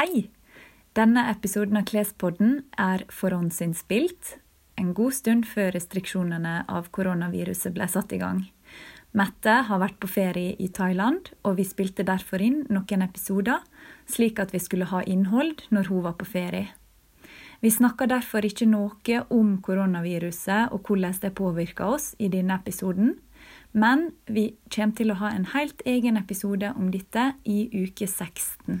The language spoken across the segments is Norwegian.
Hei! Denne episoden av Klespodden er forhåndsinnspilt en god stund før restriksjonene av koronaviruset ble satt i gang. Mette har vært på ferie i Thailand, og vi spilte derfor inn noen episoder, slik at vi skulle ha innhold når hun var på ferie. Vi snakker derfor ikke noe om koronaviruset og hvordan det påvirker oss i denne episoden, men vi kommer til å ha en helt egen episode om dette i uke 16.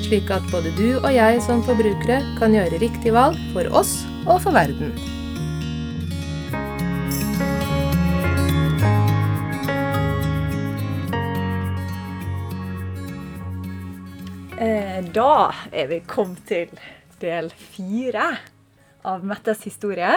slik at både du og jeg som forbrukere kan gjøre riktig valg for oss og for verden. Eh, Da er vi kommet til del fire av Mettes historie.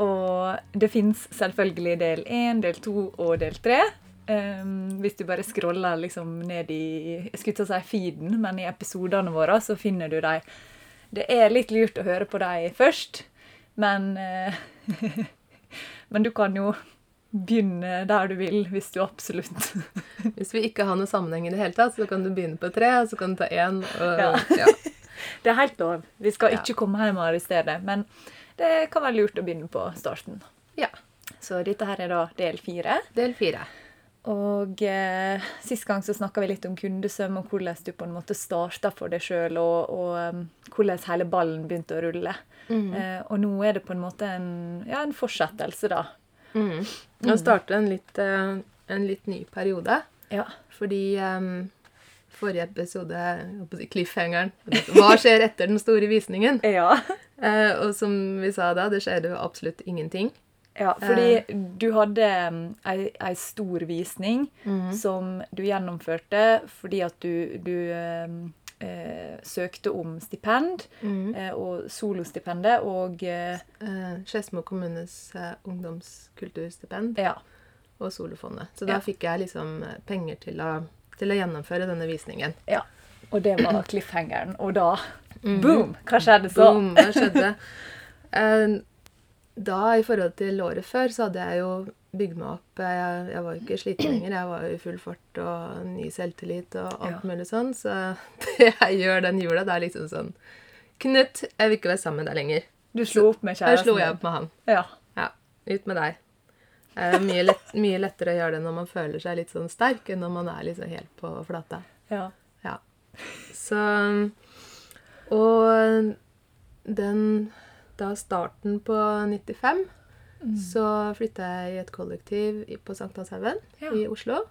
Og det fins selvfølgelig del én, del to og del tre. Um, hvis du bare scroller liksom ned i jeg skulle til å si feeden, men i episodene våre så finner du dem. Det er litt lurt å høre på dem først, men uh, Men du kan jo begynne der du vil, hvis du absolutt Hvis vi ikke har noe sammenheng i det hele tatt, så kan du begynne på tre, og så kan du ta én. Og, Ja. ja. Det er helt lov. Vi skal Ja. ikke komme hjem og arrestere, men det kan være lurt å begynne på starten. ja. Så dette her er da del fire. Del fire. Og eh, sist gang så snakka vi litt om kundesøm, og hvordan du på en måte starta for deg sjøl, og, og um, hvordan hele ballen begynte å rulle. Eh, og nå er det på en måte en, ja, en fortsettelse, da. Mm. Nå starter en litt, eh, en litt ny periode. Ja. Fordi um forrige episode, cliffhangeren Hva skjer etter den store visningen? Ja. Eh, og som vi sa da, det skjer jo absolutt ingenting. Ja fordi du hadde um, ei, ei stor visning Mhm. som du gjennomførte fordi at du, du um, eh, søkte om stipend, eh, og solostipendet, og eh, Eh, Skedsmo kommunes eh, ungdomskulturstipend ja. og Solofondet. Så da Ja. fikk jeg liksom eh, penger til å, til å gjennomføre denne visningen. ja. Og det var cliffhangeren. Og da Boom! Hva skjedde så? Boom! Hva skjedde? Eh, da, i forhold til året før, så hadde jeg jo bygd meg opp eh, Jeg, jeg var jo ikke sliten lenger. Jeg var jo i full fart og ny selvtillit og alt Ja. mulig sånn. Så det jeg gjør den jula, det er liksom sånn Knut, jeg vil ikke være sammen med deg lenger. Du slo opp med kjæresten? Jeg slo jeg opp med han. Ja. Ja, ut med deg. Det er mye, lett, mye lettere å gjøre det når man føler seg litt sånn sterk, enn når man er liksom helt på flata. ja. Ja. Så Og den Da starten på 95 så flytta jeg i et kollektiv på Sankthanshaugen Ja. i Oslo.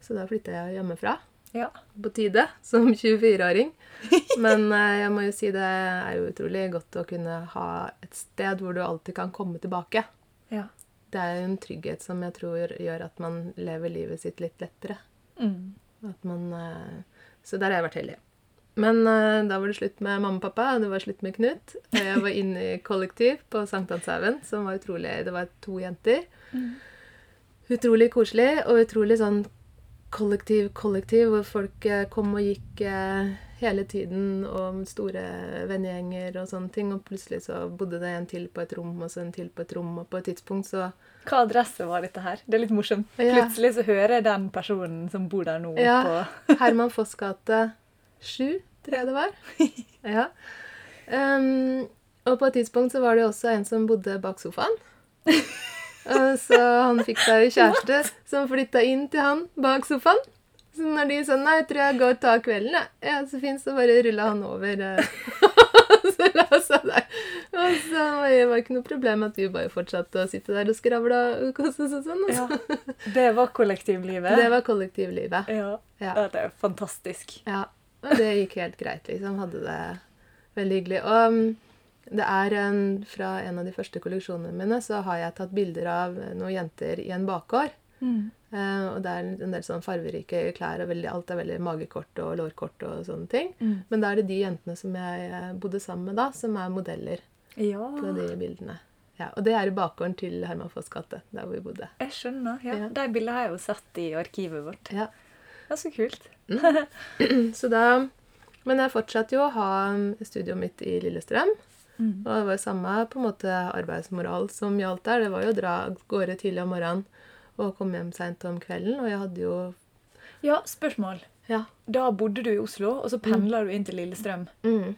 Så da flytta jeg hjemmefra. ja. På tide, som 24-åring. Men eh, jeg må jo si det er jo utrolig godt å kunne ha et sted hvor du alltid kan komme tilbake. ja. Det er jo en trygghet som jeg tror gjør at man lever livet sitt litt lettere. Mm. At man, eh, så der har jeg vært heldig. Men uh, da var det slutt med mamma og pappa, og det var slutt med Knut. Og Jeg var inne i kollektiv på Sankthanshaugen, som var utrolig Det var to jenter. Utrolig koselig, og utrolig sånn kollektiv, kollektiv, hvor folk eh, kom og gikk uh, hele tiden, og store vennegjenger og sånne ting. Og plutselig så bodde det en til på et rom, og så en til på et rom, og på et tidspunkt så Hva adresse var dette her? Det er litt morsomt. Ja. Plutselig så hører jeg den personen som bor der nå, Ja. på Herman Foss gate 7, tror jeg det var. Ja. Um, og på et tidspunkt så var det jo også en som bodde bak sofaen. Og så han fikk seg jo kjæreste som flytta inn til han bak sofaen. Så når de sa 'nei, jeg tror jeg går og tar kvelden', jeg. ja, så fint, så bare rulla han over. eh, så la oss der. Og så var det ikke noe problem at vi bare fortsatte å sitte der og skravle og kose oss og sånn. ja. altså. Det var kollektivlivet. Det var kollektivlivet. ja. Ja. ja. Det er fantastisk. Ja, og det gikk helt greit, liksom. Hadde det veldig hyggelig. Og um, det er en, fra en av de første kolleksjonene mine, så har jeg tatt bilder av noen jenter i en bakgård. Mm. Uh, og det er en del sånn farverike klær, og veldig, alt er veldig magekort og lårkort og sånne ting. Mm. Men da er det de jentene som jeg eh, bodde sammen med da, som er modeller Ja, på de bildene. Ja, og det er i bakgården til Herman Foss gate, der hvor vi bodde. jeg skjønner. Ja. Ja. De bildene har jeg jo sett i arkivet vårt. Ja. Det er så kult. Så da, men jeg fortsatte jo å ha um, studioet mitt i Lillestrøm. Mm. Og det var jo samme på en måte arbeidsmoral som gjaldt der. Det var jo å dra av gårde tidlig om morgenen og komme hjem seint om kvelden. Og jeg hadde jo Ja, spørsmål. Ja. Da bodde du i Oslo, og så pendla du inn til Lillestrøm. Mm.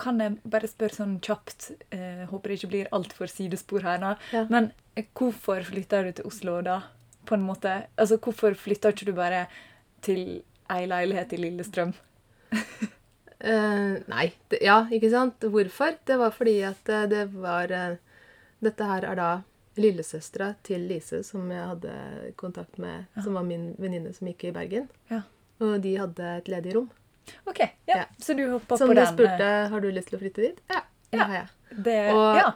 Kan jeg bare spørre sånn kjapt, eh, håper det ikke blir altfor sidespor her nå, Ja. men hvorfor flytta du til Oslo da? På en måte? Altså, Hvorfor flytta ikke du bare til ei leilighet i Lillestrøm? uh, nei. Det, ja, ikke sant? Hvorfor? Det var fordi at eh, det var uh, Dette her er da lillesøstera til Lise, som jeg hadde kontakt med, Ja. som var min venninne som gikk i Bergen. Ja. Og de hadde et ledig rom. OK, ja. Så du hoppa Som på du den? spurte har du lyst til å flytte dit. Ja, det Ja. har jeg. Det, Og- ja.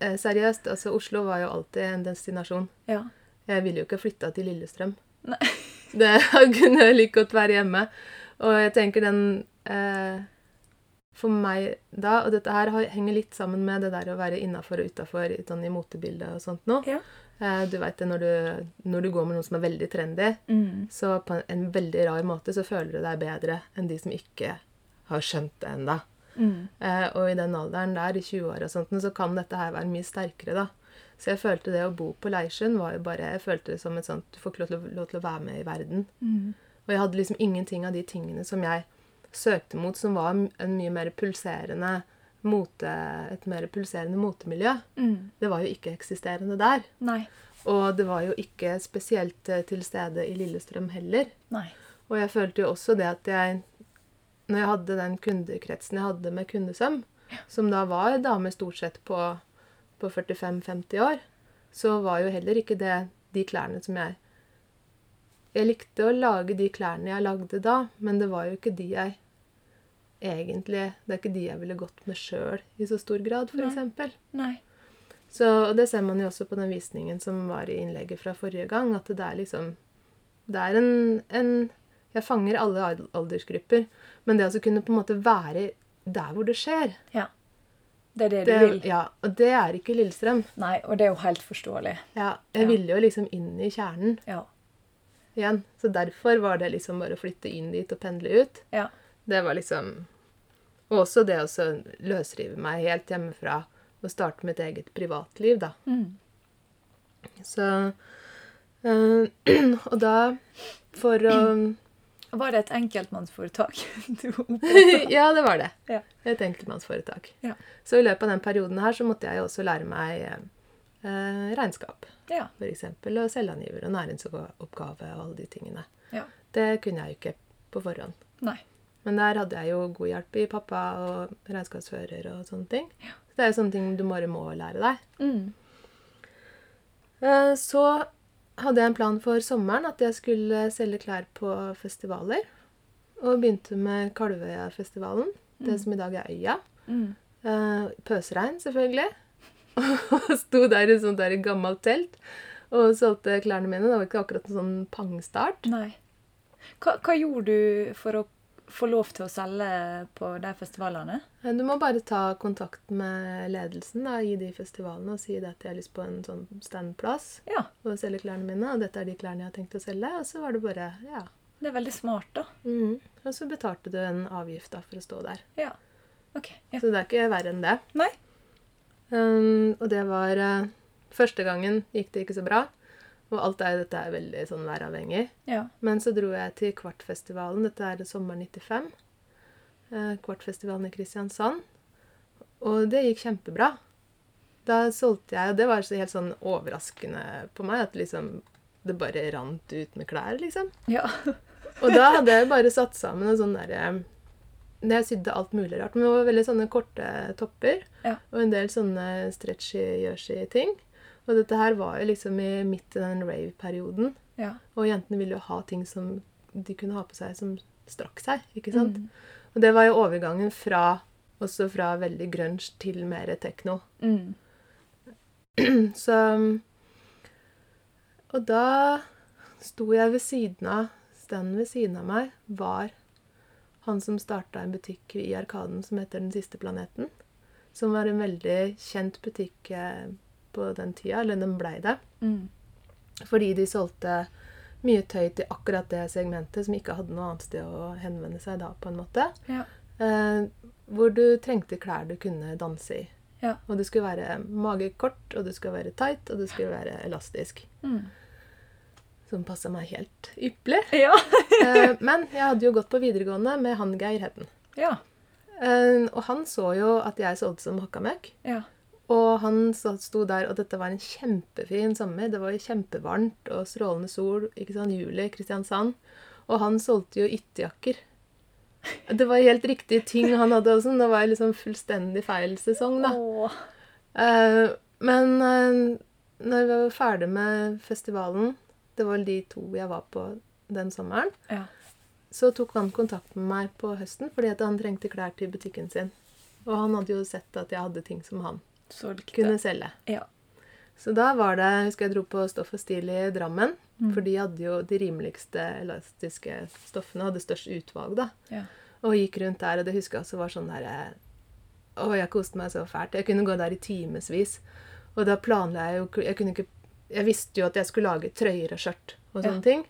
Eh, seriøst, altså Oslo var jo alltid en destinasjon. ja. Jeg ville jo ikke flytta til Lillestrøm. Nei. Det kunne like godt være hjemme. Og jeg tenker den eh, For meg da Og dette her henger litt sammen med det der å være innafor og utafor sånn i motebildet og sånt nå. Ja. Eh, du veit det når du, når du går med noen som er veldig trendy, Mm. så på en veldig rar måte så føler du deg bedre enn de som ikke har skjønt det ennå. Mm. Eh, og i den alderen der, i 20-åra og sånt, så kan dette her være mye sterkere, da. Så jeg følte det å bo på Leirsund var jo bare Jeg følte det som et sånt Du får ikke lov lov til å være med i verden. Mm. Og jeg hadde liksom ingenting av de tingene som jeg søkte mot, som var en mye mer pulserende mote, et mer pulserende motemiljø. Mm. Det var jo ikke eksisterende der. Nei. Og det var jo ikke spesielt eh, til stede i Lillestrøm heller. Nei. Og jeg følte jo også det at jeg Når jeg hadde den kundekretsen jeg hadde med kundesøm, som da var damer stort sett på, på 45-50 år, så var jo heller ikke det de klærne som jeg Jeg likte å lage de klærne jeg lagde da, men det var jo ikke de jeg egentlig Det er ikke de jeg ville gått med sjøl i så stor grad, Nei. f.eks. Nei. Så, og det ser man jo også på den visningen som var i innlegget fra forrige gang, at det er liksom Det er en, en Jeg fanger alle aldersgrupper, men det å altså kunne på en måte være der hvor det skjer Ja. Det er det, det, du vil. Ja, Og det er ikke Lillestrøm. Nei, og det er jo helt forståelig. Ja, jeg Ja. ville jo liksom inn i kjernen Ja. igjen. Så derfor var det liksom bare å flytte inn dit og pendle ut. Ja. Det var liksom Og også det å løsrive meg helt hjemmefra og starte mitt eget privatliv, da. Mm. Så øh, Og da, for å Var det et enkeltmannsforetak du? Ja, det var det. Ja. Et enkeltmannsforetak. Ja. Så i løpet av den perioden her så måtte jeg jo også lære meg eh, regnskap, Ja. f.eks. Og selvangiver og næringsoppgave og alle de tingene. Ja. Det kunne jeg jo ikke på forhånd. Nei. Men der hadde jeg jo god hjelp i pappa og regnskapsfører og sånne ting. Så det er jo sånne ting du bare må lære deg. Mm. Eh, Så hadde jeg en plan for sommeren at jeg skulle selge klær på festivaler. Og begynte med Kalvøyafestivalen, det som i dag er Øya. Mm. Eh, Pøsregn, selvfølgelig. Og sto der i sånt der gammelt telt og solgte klærne mine. Det var ikke akkurat en sånn pangstart. Nei. Hva, hva gjorde du for å få lov til å selge på de festivalene? Du må bare ta kontakt med ledelsen da, i de festivalene og si at jeg har lyst på en sånn standplass Ja, og selge klærne mine. Og dette er de klærne jeg har tenkt å selge. Og så var det bare ja. det er veldig smart, da. Mhm. Og så betalte du en avgift da for å stå der. Ja. Ok. Ja. Så det er ikke verre enn det. Nei. Um, og det var uh, Første gangen gikk det ikke så bra. Og alt er, dette er veldig sånn væravhengig. Ja. Men så dro jeg til Kvartfestivalen. Dette er sommeren 95. Eh, Kvartfestivalen i Kristiansand. Og det gikk kjempebra. Da solgte jeg, og det var så helt sånn overraskende på meg, at liksom det bare rant ut med klær, liksom. Ja. Og da hadde jeg bare satt sammen en sånn derre Jeg sydde alt mulig rart. Men det var veldig sånne korte topper. Ja. Og en del sånne stretchy, jersey ting. Og dette her var jo liksom i midt i den rave-perioden. ja. Og jentene ville jo ha ting som de kunne ha på seg som strakk seg. ikke sant? Mm. Og det var jo overgangen fra også fra veldig grunge til mer tekno. Mm. Så Og da sto jeg ved siden av Standen ved siden av meg var han som starta en butikk i Arkaden som heter Den siste planeten. Som var en veldig kjent butikk eh, på den tida, eller den blei det. Mm. Fordi de solgte mye tøy til akkurat det segmentet, som ikke hadde noe annet sted å henvende seg da, på en måte. Ja. Eh, hvor du trengte klær du kunne danse i. Ja. Og det skulle være magekort, og det skulle være tight, og det skulle være elastisk. Mm. Som passa meg helt ypperlig. Ja. Eh, men jeg hadde jo gått på videregående med han Geir Hedden. ja. Eh, og han så jo at jeg solgte som hakka møkk. Ja. Og han sto der, og dette var en kjempefin sommer. Det var kjempevarmt og strålende sol. ikke sant, Juli, Kristiansand. Og han solgte jo ytterjakker. Det var helt riktige ting han hadde også. Det var liksom fullstendig feil sesong, da. Åh. Eh, men uh, når vi var ferdig med festivalen, det var de to jeg var på den sommeren, Ja. så tok han kontakt med meg på høsten fordi at han trengte klær til butikken sin. Og han hadde jo sett at jeg hadde ting som han Solgte. kunne selge. Ja. Så da var det jeg husker jeg dro på Stoff og Stil i Drammen. Mm. For de hadde jo de rimeligste elastiske stoffene, hadde størst utvalg, da. Ja. Og gikk rundt der, og det husker jeg også var sånn derre Å, jeg koste meg så fælt. Jeg kunne gå der i timevis. Og da planla jeg jo Jeg kunne ikke Jeg visste jo at jeg skulle lage trøyer og skjørt og sånne Ja. ting,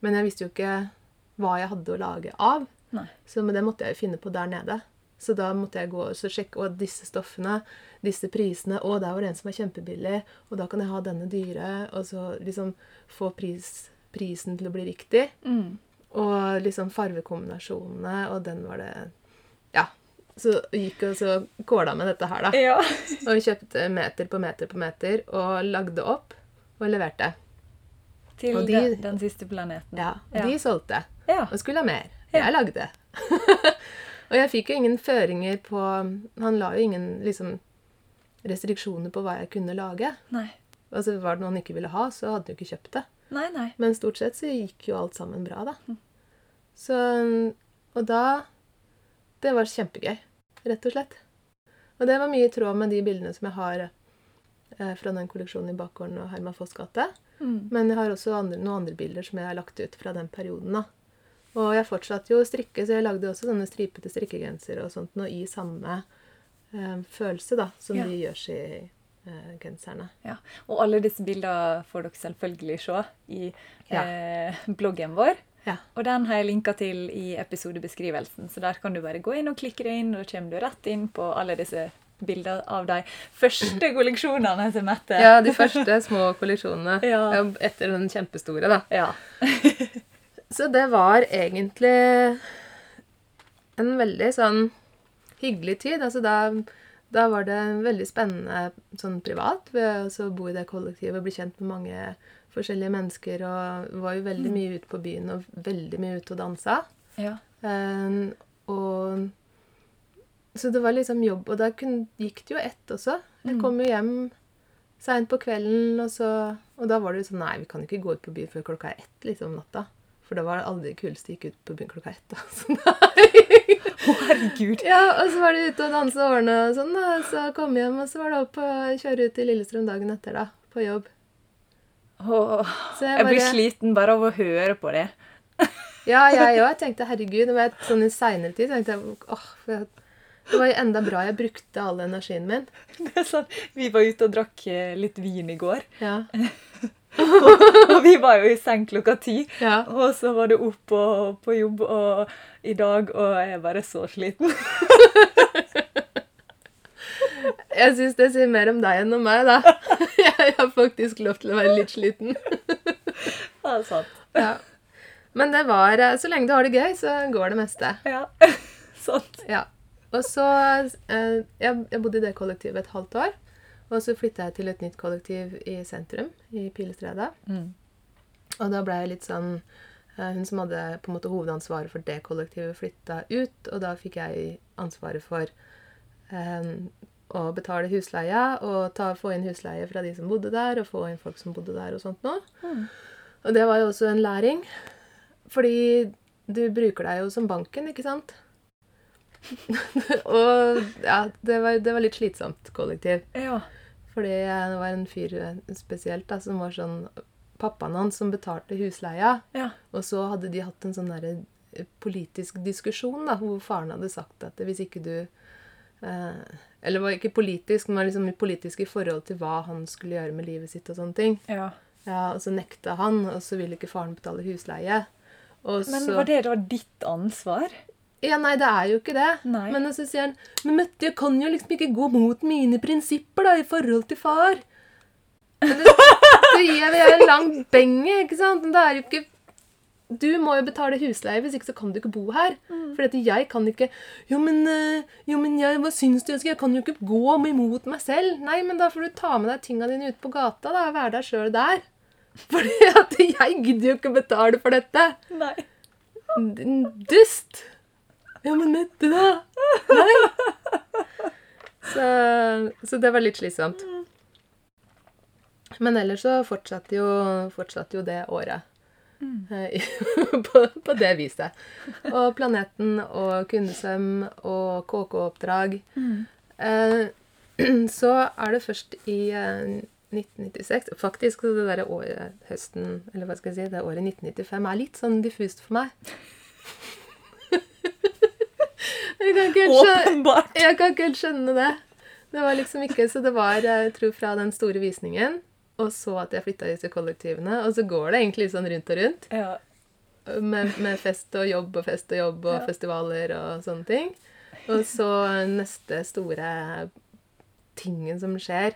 men jeg visste jo ikke hva jeg hadde å lage av. Nei. Så det måtte jeg jo finne på der nede. Så da måtte jeg gå og sjekke og disse stoffene, disse prisene Å, der var det en som var kjempebillig, og da kan jeg ha denne dyre. Og så liksom få pris, prisen til å bli riktig. Mm. Og liksom farvekombinasjonene, og den var det Ja. Så gikk og så kåla med dette her, da. Ja. Og vi kjøpte meter på meter på meter og lagde opp og leverte. Til Og de- den, den siste planeten. Ja, Ja. De solgte. Ja. Og skulle ha mer. Ja. Jeg lagde. og jeg fikk jo ingen føringer på Han la jo ingen liksom restriksjoner på hva jeg kunne lage. Nei. Altså Var det noe han ikke ville ha, så hadde han jo ikke kjøpt det. Nei, nei. Men stort sett så gikk jo alt sammen bra, da. Så Og da Det var kjempegøy, rett og slett. Og det var mye i tråd med de bildene som jeg har eh, fra den kolleksjonen i bakgården og Herman Foss gate. Mm. Men jeg har også andre, noen andre bilder som jeg har lagt ut fra den perioden. da. Og jeg fortsatte jo å strikke, så jeg lagde også sånne stripete strikkegensere og sånt noe i samme eh, følelse da, som Ja. de gjør i eh, genserne. Ja. Og alle disse bildene får dere selvfølgelig se i eh, bloggen vår. Ja. Og den har jeg linka til i episodebeskrivelsen, så der kan du bare gå inn og klikke deg inn, og da kommer du rett inn på alle disse bildene av de første kolleksjonene til Mette. Ja, de første små kolleksjonene. Ja, Etter den kjempestore, da. Ja. Så det var egentlig en veldig sånn hyggelig tid. Altså da, da var det veldig spennende sånn privat ved å bo i det kollektivet og bli kjent med mange forskjellige mennesker. Og var jo veldig mye ute på byen og veldig mye ute og dansa. ja. Um, og Så det var liksom jobb. Og da kun, gikk det jo ett også. Jeg Mm. kom jo hjem seint på kvelden, og, så, og da var det jo sånn Nei, vi kan ikke gå ut på byen før klokka er ett liksom om natta. For da var det aldri de kuleste gikk ut på byen klokka ett. Altså, nei. Å, herregud. Ja, og så var de ute og danse årene og sånn, og Så kom jeg hjem, og så var det opp og kjøre ut til Lillestrøm dagen etter, da. På jobb. Oh, Så jeg blir bare- sliten bare av å høre på det. Ja, jeg òg. Jeg tenkte herregud. Var et, sånn I seinere tid tenkte jeg åh, for det var jo enda bra jeg brukte all energien min. Det er sant. vi var ute og drakk eh, litt vin i går, Ja. og vi var jo i seng klokka ti. ja. Og så var det opp og på jobb og, i dag, og jeg er bare så sliten. Jeg syns det sier mer om deg enn om meg, da. Jeg har faktisk lov til å være litt sliten. Det er sant. Ja. Men det var eh, Så lenge du har det gøy, så går det meste. Ja, sant. Ja. Og så eh, jeg, jeg bodde i det kollektivet et halvt år. Og så flytta jeg til et nytt kollektiv i sentrum, i Pilestredet. Mm. Og da ble jeg litt sånn eh, Hun som hadde på en måte hovedansvaret for det kollektivet, flytta ut. Og da fikk jeg ansvaret for um, å betale husleie og ta, få inn husleie fra de som bodde der, og få inn folk som bodde der og sånt noe. Mm. Og det var jo også en læring. Fordi du bruker deg jo som banken, ikke sant? og ja, det var, det var litt slitsomt kollektiv. Ja. Fordi det var en fyr spesielt da, som var sånn pappaen hans som betalte husleia. Ja. Og så hadde de hatt en sånn derre eh, politisk diskusjon da, hvor faren hadde sagt at hvis ikke du eh, Eller var ikke politisk, men liksom politisk i forhold til hva han skulle gjøre med livet sitt og sånne ting. ja. Ja, Og så nekta han, og så ville ikke faren betale husleie. Og Men så, var det da ditt ansvar? Ja, nei, det er jo ikke det. Nei. Men så sier han Men Mette, jeg kan jo liksom ikke gå mot mine prinsipper da, i forhold til far. Men det, det gir jeg en lang benge, ikke sant? Men det er jo ikke Du må jo betale husleie, hvis ikke så kan du ikke bo her. For at jeg kan ikke Jo, men, eh, jo, men jeg, hva syns du jeg kan jo ikke gå imot meg selv. Nei, men da får du ta med deg tinga dine ut på gata da, og være deg sjøl der. Fordi at jeg gidder jo ikke betale for dette. Nei. Dust! Ja, men Mette, da? Nei. Så, så det var litt slitsomt. Men ellers så fortsatte jo, fortsatte jo det året. Mm. på, på det viset. Og Planeten og Kundesøm og KK-oppdrag. Eh, så er det først i eh, 1996 Faktisk så det der året høsten Eller hva skal jeg si, det året 1995 er litt sånn diffust for meg. Jeg, kan ikke helt skjønne, Åpenbart. jeg kan ikke helt skjønne det. Det var liksom ikke Så det var, jeg tror, fra den store visningen, og så at jeg flytta ut til kollektivene, og så går det egentlig sånn rundt og rundt. Ja. Med, med fest og jobb og fest og jobb og Ja. festivaler og sånne ting. Og så neste store tingen som skjer,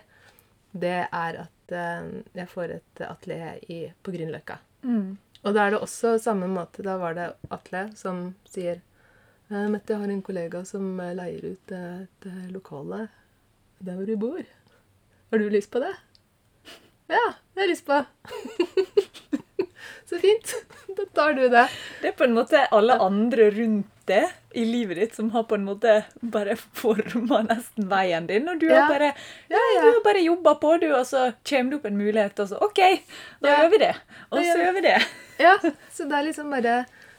det er at eh, jeg får et atelier i, på Grünerløkka. Mm. Og da er det også samme måte. Da var det Atle som sier eh, Mette, har en kollega som eh, leier ut eh, et eh, lokale der hvor du bor. Har du lyst på det? Ja, det har jeg lyst på. Så fint. Da tar du det. Det er på en måte alle andre rundt det i livet ditt som har på en måte bare forma nesten veien din, og du Ja. har bare, Ja, du ja. har bare jobba på, du, og så kommer det opp en mulighet, og så OK, da Ja. gjør vi det. Og så vi- gjør vi det. Ja, så det er liksom bare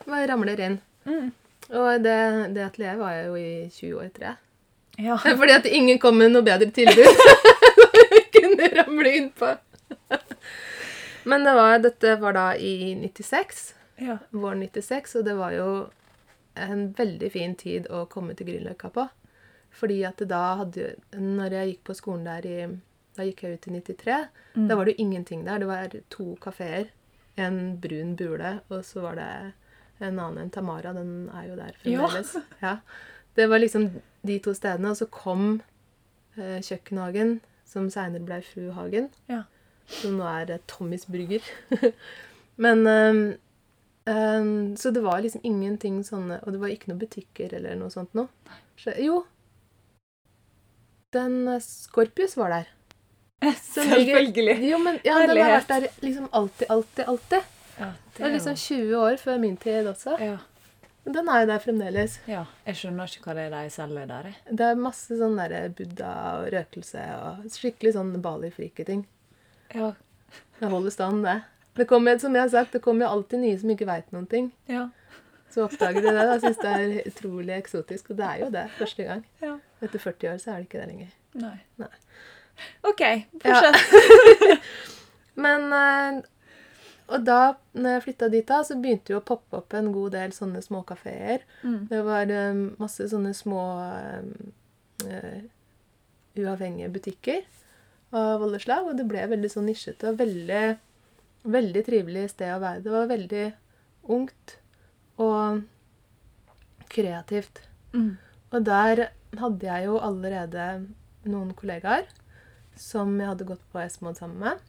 bare ramler inn. Mm. Og det, det atelieret var jeg jo i 20 år, tror jeg. Ja. Fordi at ingen kom med noe bedre tilbud. kunne ramle innpå. Men det var, dette var da i 96. ja. våren 96, og det var jo en veldig fin tid å komme til Grünerløkka på. Fordi at da hadde jo Når jeg gikk på skolen der i Da gikk jeg ut i 93. Da var det jo ingenting der. Det var to kafeer, en brun bule, og så var det en annen enn Tamara. Den er jo der fremdeles. Ja. Det var liksom de to stedene. Og så kom eh, Kjøkkenhagen, som seinere ble Fru Hagen Ja. som nå er eh, Tommys Brygger. Men eh, eh, Så det var liksom ingenting sånne Og det var ikke noen butikker eller noe sånt noe. Så, jo. Den eh, Scorpius var der. Selvfølgelig. ligger-. Jo, men ja, den har vært der liksom alltid, alltid, alltid. Det var liksom 20 år før min tid også. ja. Men den er jo der fremdeles. ja. Jeg skjønner ikke hva det er de selger der. jeg. Det er masse sånn der Buddha og røkelse og skikkelig sånn Bali-frike-ting. Ja. Det holder stand, det. Det kommer, som jeg har sagt, det kommer jo alltid nye som ikke veit noen ting. Ja. Så oppdager de det. Da syns det er utrolig eksotisk. Og det er jo det første gang. ja. Etter 40 år så er det ikke det lenger. Nei. Nei. OK, Ja. Men eh, Og da når jeg flytta dit, da, så begynte jo å poppe opp en god del sånne småkafeer. Mm. Det var um, masse sånne små um, uh, uavhengige butikker av alle slag. Og det ble veldig sånn nisjete og veldig, veldig trivelig sted å være. Det var veldig ungt og kreativt. Mm. Og der hadde jeg jo allerede noen kollegaer som jeg hadde gått på Esmod sammen med.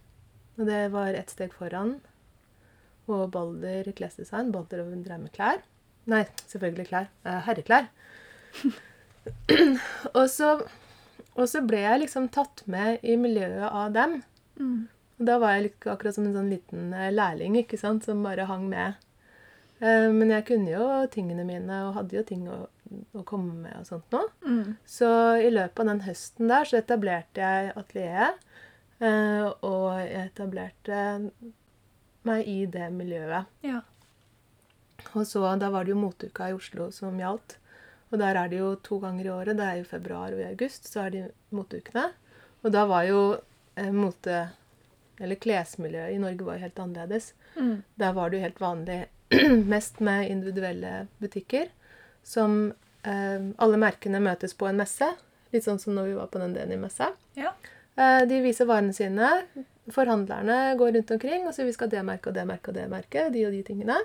Og det var ett steg foran. Og Balder klesdesign. Balder og drev med klær. Nei, selvfølgelig klær. Eh, herreklær. og, så, og så ble jeg liksom tatt med i miljøet av dem. Mm. Og da var jeg akkurat som en sånn liten eh, lærling ikke sant, som bare hang med. Eh, Men jeg kunne jo tingene mine og hadde jo ting å, å komme med og sånt nå. Mm. Så i løpet av den høsten der så etablerte jeg atelieret. eh, Og jeg etablerte meg i det miljøet. Ja. Og så da var det jo moteuka i Oslo som gjaldt. Og der er det jo to ganger i året. Det er jo februar og i august, så er det moteukene. Og da var jo eh, mote Eller klesmiljøet i Norge var jo helt annerledes. Mm. Der var det jo helt vanlig mest med individuelle butikker. Som eh, alle merkene møtes på en messe. Litt sånn som når vi var på den Deni-messa. Ja. Eh, de viser varene sine. Forhandlerne går rundt omkring og sier vi skal det merket og det merket og det merket. De og de tingene.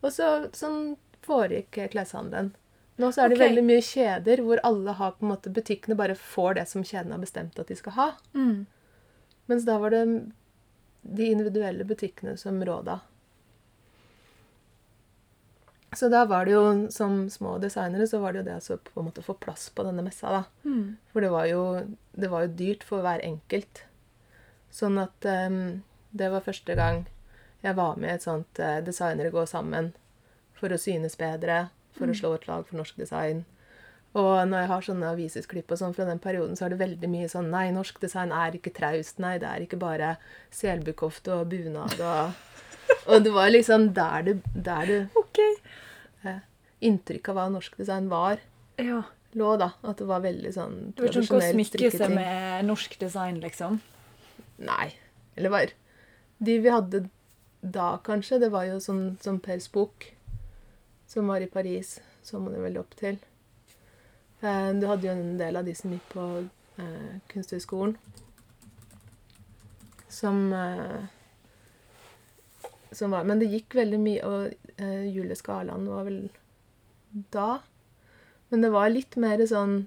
Og så, sånn foregikk kleshandelen. Nå så er det okay. veldig mye kjeder hvor alle har på en måte Butikkene bare får det som kjeden har bestemt at de skal ha. Mm. Mens da var det de individuelle butikkene som råda. Så da var det jo, som små designere, så var det jo det å på en måte få plass på denne messa, da. Mm. For det var jo, det var jo dyrt for hver enkelt. Sånn at um, det var første gang jeg var med i et sånt uh, Designere går sammen for å synes bedre, for å slå et lag for norsk design. Og når jeg har sånne avisutklipp og sånn fra den perioden, så er det veldig mye sånn Nei, norsk design er ikke traust. Nei, det er ikke bare selbukofte og bunad og Og det var liksom der det, der det OK. eh, Inntrykket av hva norsk design var, Ja. lå, da. At det var veldig sånn Det var ikke noe smykke seg med norsk design, liksom. Nei. Eller var De vi hadde da, kanskje, det var jo sånn som Pers bok, som var i Paris. Så man er veldig opp til. Eh, Du hadde jo en del av de som gikk på eh, Kunsthøgskolen. Som eh, Som var Men det gikk veldig mye Og eh, Julie Skarland var vel da. Men det var litt mer sånn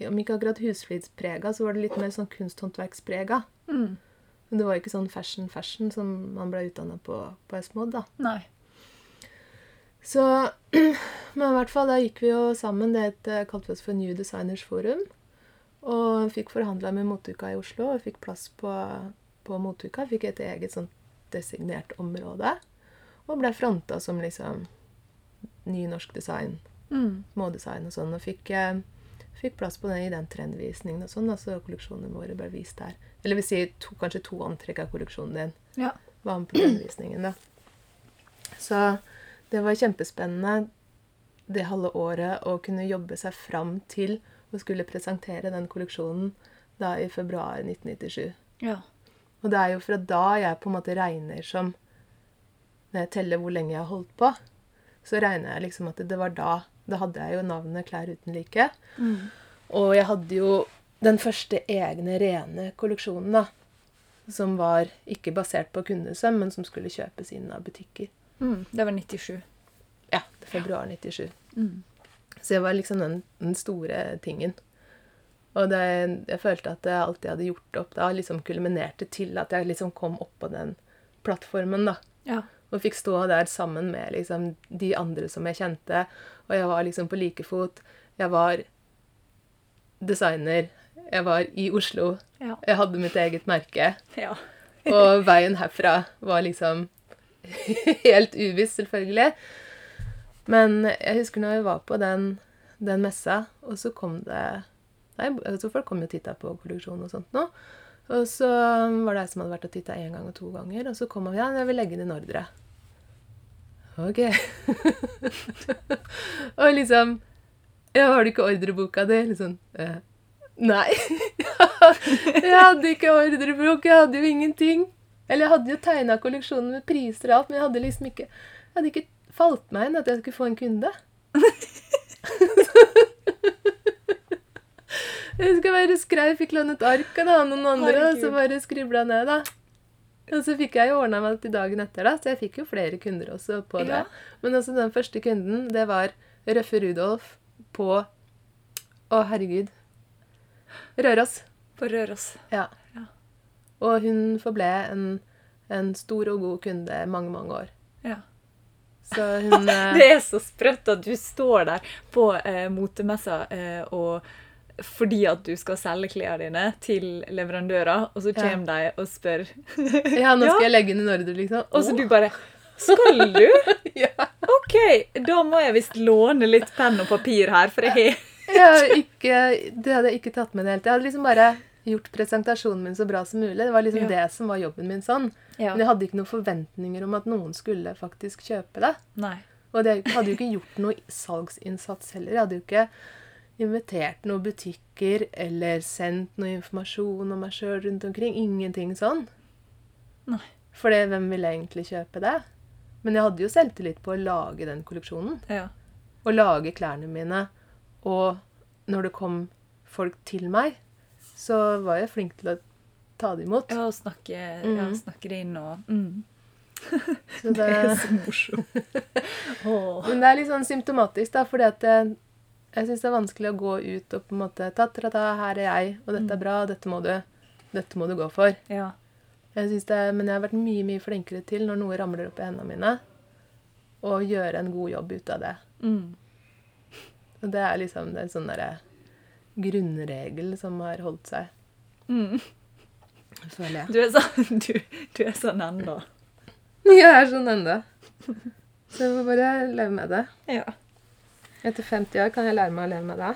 Om ikke akkurat husflidsprega, så var det litt mer sånn kunsthåndverksprega. Mm. Men det var jo ikke sånn fashion-fashion som man ble utdanna på på Esmod, da. Nei. Så Men i hvert fall, da gikk vi jo sammen. Det kalte vi oss for New Designers Forum. Og fikk forhandla med Motuka i Oslo og fikk plass på, på Motuka. Fikk et eget sånt designert område. Og ble fronta som liksom ny norsk design, Mm. smådesign og sånn. Og fikk, eh, fikk plass på den i den trendvisningen og sånn. Altså Så kolleksjonene våre ble vist der. Eller vil si to, kanskje to antrekk av kolleksjonen din Ja. var med på trendvisningen, da. Så det var kjempespennende det halve året å kunne jobbe seg fram til å skulle presentere den kolleksjonen da i februar 1997. Ja. Og det er jo fra da jeg på en måte regner som Når jeg teller hvor lenge jeg har holdt på, så regner jeg liksom at det var da. Da hadde jeg jo navnet Klær uten like. Mm. Og jeg hadde jo den første egne rene kolleksjonen, da. Som var ikke basert på kundesøm, men som skulle kjøpes inn av butikker. Mm. Det var 97. Ja, februar 97. Mm. Så det var liksom den, den store tingen. Og det, jeg følte at alt jeg hadde gjort opp da, liksom kulminerte til at jeg liksom kom opp på den plattformen, da. Ja. Og fikk stå der sammen med liksom de andre som jeg kjente. Og jeg var liksom på like fot. Jeg var designer. Jeg var i Oslo. Ja. Jeg hadde mitt eget merke. ja. Og veien herfra var liksom helt uviss, selvfølgelig. Men jeg husker når jeg var på den, den messa, og så kom det Nei, altså folk kom jo og titta på kolleksjonen og sånt nå. Og så var det ei som hadde vært og titta én gang og to ganger, og så kom han ja, jeg vil legge inn en ordre. OK. og liksom Ja, har du ikke ordreboka di? Liksom eh, Nei. jeg hadde ikke ordrebok, jeg hadde jo ingenting. Eller jeg hadde jo tegna kolleksjonen med priser og alt, men jeg hadde liksom ikke Jeg hadde ikke falt meg inn at jeg skulle få en kunde. jeg husker jeg bare skrev, fikk lånt et ark av noen andre, og så bare skribla ned, da. Og så fikk jeg jo ordna meg til dagen etter, da, så jeg fikk jo flere kunder også på det. Ja. Men altså, den første kunden, det var Røffe Rudolf på Å, herregud. Røros. På Røros. Ja. Ja. Og hun forble en, en stor og god kunde mange, mange år. Ja. Så hun eh, Det er så sprøtt at du står der på eh, motemessa eh, og fordi at du skal selge klærne dine til leverandører, og så Ja. kommer de og spør. Ja, nå Ja. skal jeg legge inn en ordre, liksom. Og så du bare Skal du? ja. OK, da må jeg visst låne litt penn og papir her, for jeg har ikke, det hadde jeg ikke tatt med i det hele tatt. Jeg hadde liksom bare gjort presentasjonen min så bra som mulig. Det var liksom Ja. det som var jobben min sånn. Ja. Men jeg hadde ikke noen forventninger om at noen skulle faktisk kjøpe det. Nei. Og det hadde jo ikke gjort noe salgsinnsats heller. Jeg hadde jo ikke invitert noen butikker eller sendt noe informasjon om meg sjøl rundt omkring. Ingenting sånn. Nei. For hvem ville egentlig kjøpe det? Men jeg hadde jo selvtillit på å lage den kolleksjonen. Ja. Å lage klærne mine. Og når det kom folk til meg, så var jeg flink til å ta det imot. Ja, og snakke, ja, Mhm. snakke det inn og mm. Så Det er så morsomt. Men det er litt sånn symptomatisk, da, fordi at jeg, jeg syns det er vanskelig å gå ut og på en måte ta, ta, ta, her er jeg, og dette er bra, dette må du, dette må du gå for. Ja. Jeg det, men jeg har vært mye mye flinkere til når noe ramler opp i hendene mine, å gjøre en god jobb ut av det. Mm. Og det er liksom det er en sånn derre grunnregel som har holdt seg, Mm. føler jeg. Du er sånn, du, du er sånn ennå. Jeg er sånn ennå. Så jeg må bare leve med det. Ja. Etter 50 år kan jeg lære meg å leve med det.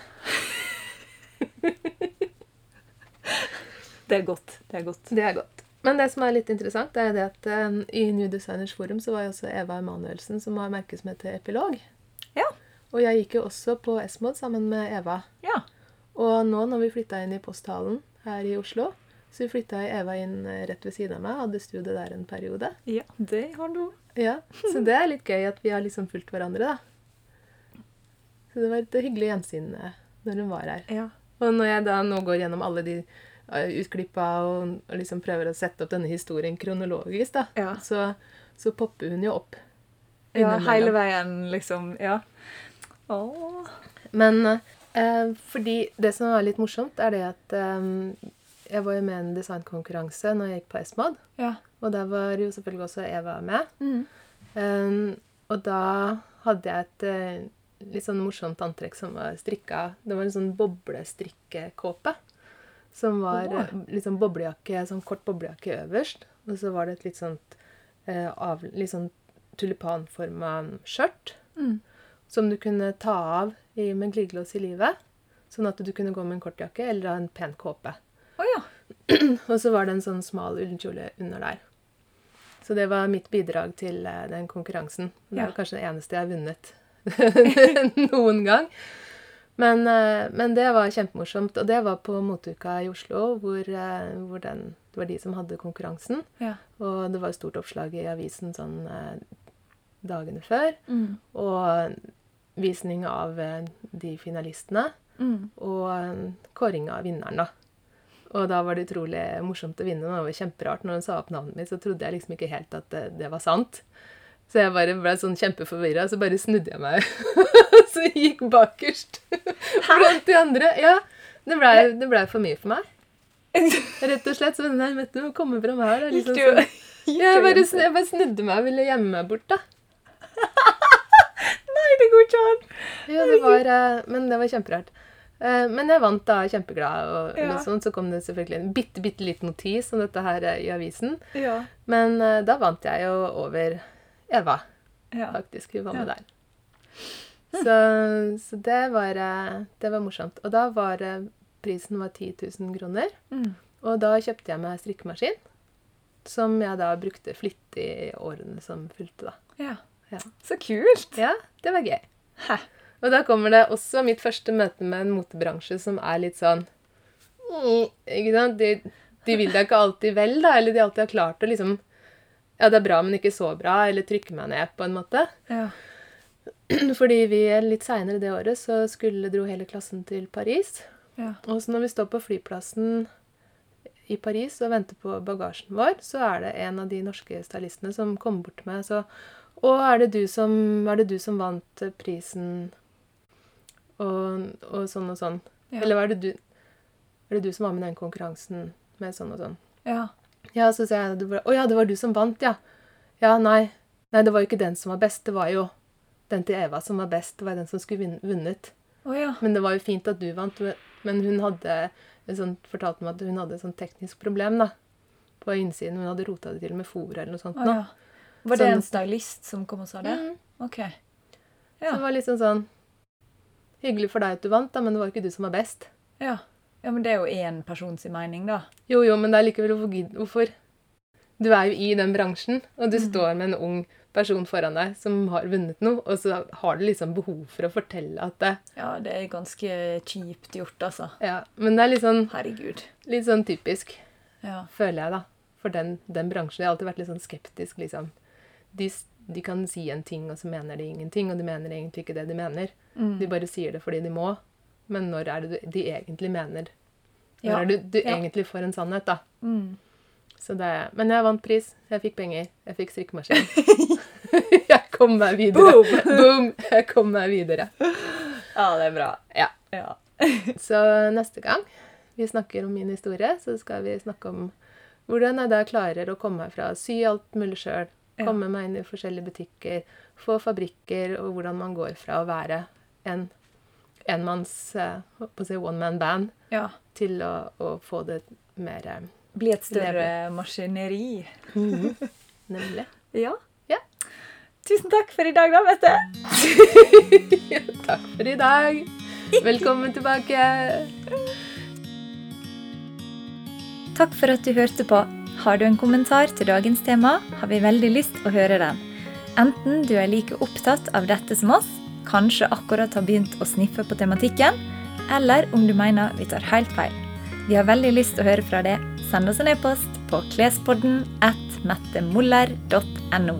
Det er godt. Det er godt. Det er godt. Men det som er litt interessant, er det at eh, i New Designers Forum så var jo også Eva Emanuelsen, som har merke som heter Epilog. Ja. Og jeg gikk jo også på Esmod sammen med Eva. Ja. Og nå når vi flytta inn i posthallen her i Oslo, så flytta Eva inn eh, rett ved siden av meg. Hadde studiet der en periode. Ja, det har du. Ja, Så det er litt gøy at vi har liksom fulgt hverandre, da. Så det var et hyggelig gjensyn eh, når hun var her. Ja. Og når jeg da nå går gjennom alle de eh, utklippa og, og liksom prøver å sette opp denne historien kronologisk, da, Ja. så, så popper hun jo opp. ja hele veien, liksom. Ja. Åh. Men eh, fordi det som er litt morsomt, er det at eh, jeg var jo med i en designkonkurranse når jeg gikk på Esmod. Ja. Og der var jo selvfølgelig også Eva med. Mm. Um, og da hadde jeg et litt sånn morsomt antrekk som var strikka Det var en sånn boblestrikkekåpe. Som var oh. litt sånn boblejakke, sånn kort boblejakke øverst. Og så var det et litt sånt eh, av, litt sånn tulipanforma skjørt. Mm. Som du kunne ta av i, med glidelås i livet. Sånn at du kunne gå med en kortjakke eller en pen kåpe. Oh, ja. Og så var det en sånn smal ullkjole under der. Så det var mitt bidrag til eh, den konkurransen. Det Ja. var kanskje det eneste jeg har vunnet noen gang. Men, eh, men det var kjempemorsomt. Og det var på moteuka i Oslo, hvor, eh, hvor den, det var de som hadde konkurransen. Ja. Og det var stort oppslag i avisen sånn eh, dagene før. Mm. Og visning av de finalistene. Mm. Og kåring av vinneren, da. Og da var det utrolig morsomt å vinne. Det var kjemperart. Når hun sa opp navnet mitt, så trodde jeg liksom ikke helt at det, det var sant. Så jeg bare ble sånn kjempeforvirra, så bare snudde jeg meg. så jeg gikk bakerst blant de andre. Ja, det blei ble for mye for meg. Rett og slett. Så nei, vet du, komme fram her er liksom sånn. Ja, jeg, bare, jeg bare snudde meg og ville gjemme meg bort, da. Nei, det går ikke an! Ja, det var, eh, men det var kjemperart. Eh, Men jeg vant da, kjempeglad. Og, Ja. og sånn, så kom det selvfølgelig en bitte, bitte liten notis om dette her eh, i avisen. Ja. Men da vant jeg jo over Eva, ja. faktisk. Hun var med der. Så, så det, var, eh, det var morsomt. Og da var eh, prisen var 10 000 kroner. Mm. Og da kjøpte jeg meg strikkemaskin, som jeg da brukte flittig i årene som fulgte, da. ja. Ja. Så kult! Ja, det var gøy. Hæ. Og da kommer det også mitt første møte med en motebransje som er litt sånn Ikke sant? De, de vil deg ikke alltid vel, da. Eller de alltid har klart å liksom Ja, det er bra, men ikke så bra. Eller trykke meg ned, på en måte. Ja. Fordi vi litt seinere det året så skulle dro hele klassen til Paris. Ja. Og så når vi står på flyplassen i Paris og venter på bagasjen vår, så er det en av de norske stylistene som kommer bort til meg og så Å, er det du som, er det du som vant eh, prisen og, og sånn og sånn? Ja. Eller er det, du, er det du som var med i den konkurransen med sånn og sånn? Ja. Ja, så sier jeg det oh, ja, det var du som vant, ja. Ja, nei. Nei, det var jo ikke den som var best. Det var jo den til Eva som var best. Det var den som skulle vunnet. Oh, ja. Men det var jo fint at du vant. Men hun hadde sånn, fortalte meg at hun hadde et sånt teknisk problem da, på innsiden. Hun hadde rota det til med fôr eller noe sånt. Oh, ja. Var det Sånn- en stylist som kom og sa det? Mm. OK. Så det var liksom sånn Hyggelig for deg at du vant, da, men det var ikke du som var best. ja. Ja, men det er jo én persons mening, da. Jo, jo, men det er likevel hvorfor. Du er jo i den bransjen, og du Mm. står med en ung person foran deg som har vunnet noe, og så har du liksom behov for å fortelle at det Ja, det er ganske kjipt gjort, altså. Ja, men det er litt sånn, Herregud. litt sånn typisk, Ja. føler jeg, da. for den, den bransjen. Jeg har alltid vært litt sånn skeptisk, liksom. De, de kan si en ting, og så mener de ingenting, og de mener egentlig ikke det de mener. Mm. De bare sier det fordi de må. Men når er det du- de egentlig mener? Når Ja. er det du Ja. egentlig får en sannhet, da? Mm. Så det, men jeg vant pris. Jeg fikk penger. Jeg fikk strikkemaskin. jeg kom meg videre. Boom! Boom! Jeg kom meg videre. Ja, det er bra. Ja. Ja. Så neste gang vi snakker om min historie, så skal vi snakke om hvordan jeg da klarer å komme meg fra å sy alt mulig sjøl, komme meg inn i forskjellige butikker, få fabrikker, og hvordan man går fra å være en enmanns å si one man band ja. til å, å få det mer eh, Bli et større maskineri. Nemlig. Ja. Ja. Tusen takk for i dag, da, Mette. Takk for i dag. Velkommen tilbake. Takk for at du hørte på. Har du en kommentar til dagens tema, har vi veldig lyst å høre den. Enten du er like opptatt av dette som oss, kanskje akkurat har begynt å sniffe på tematikken, eller om du mener vi tar helt feil. Vi har veldig lyst til å høre fra deg. Send oss en e-post på klespodden at mettemoller.no.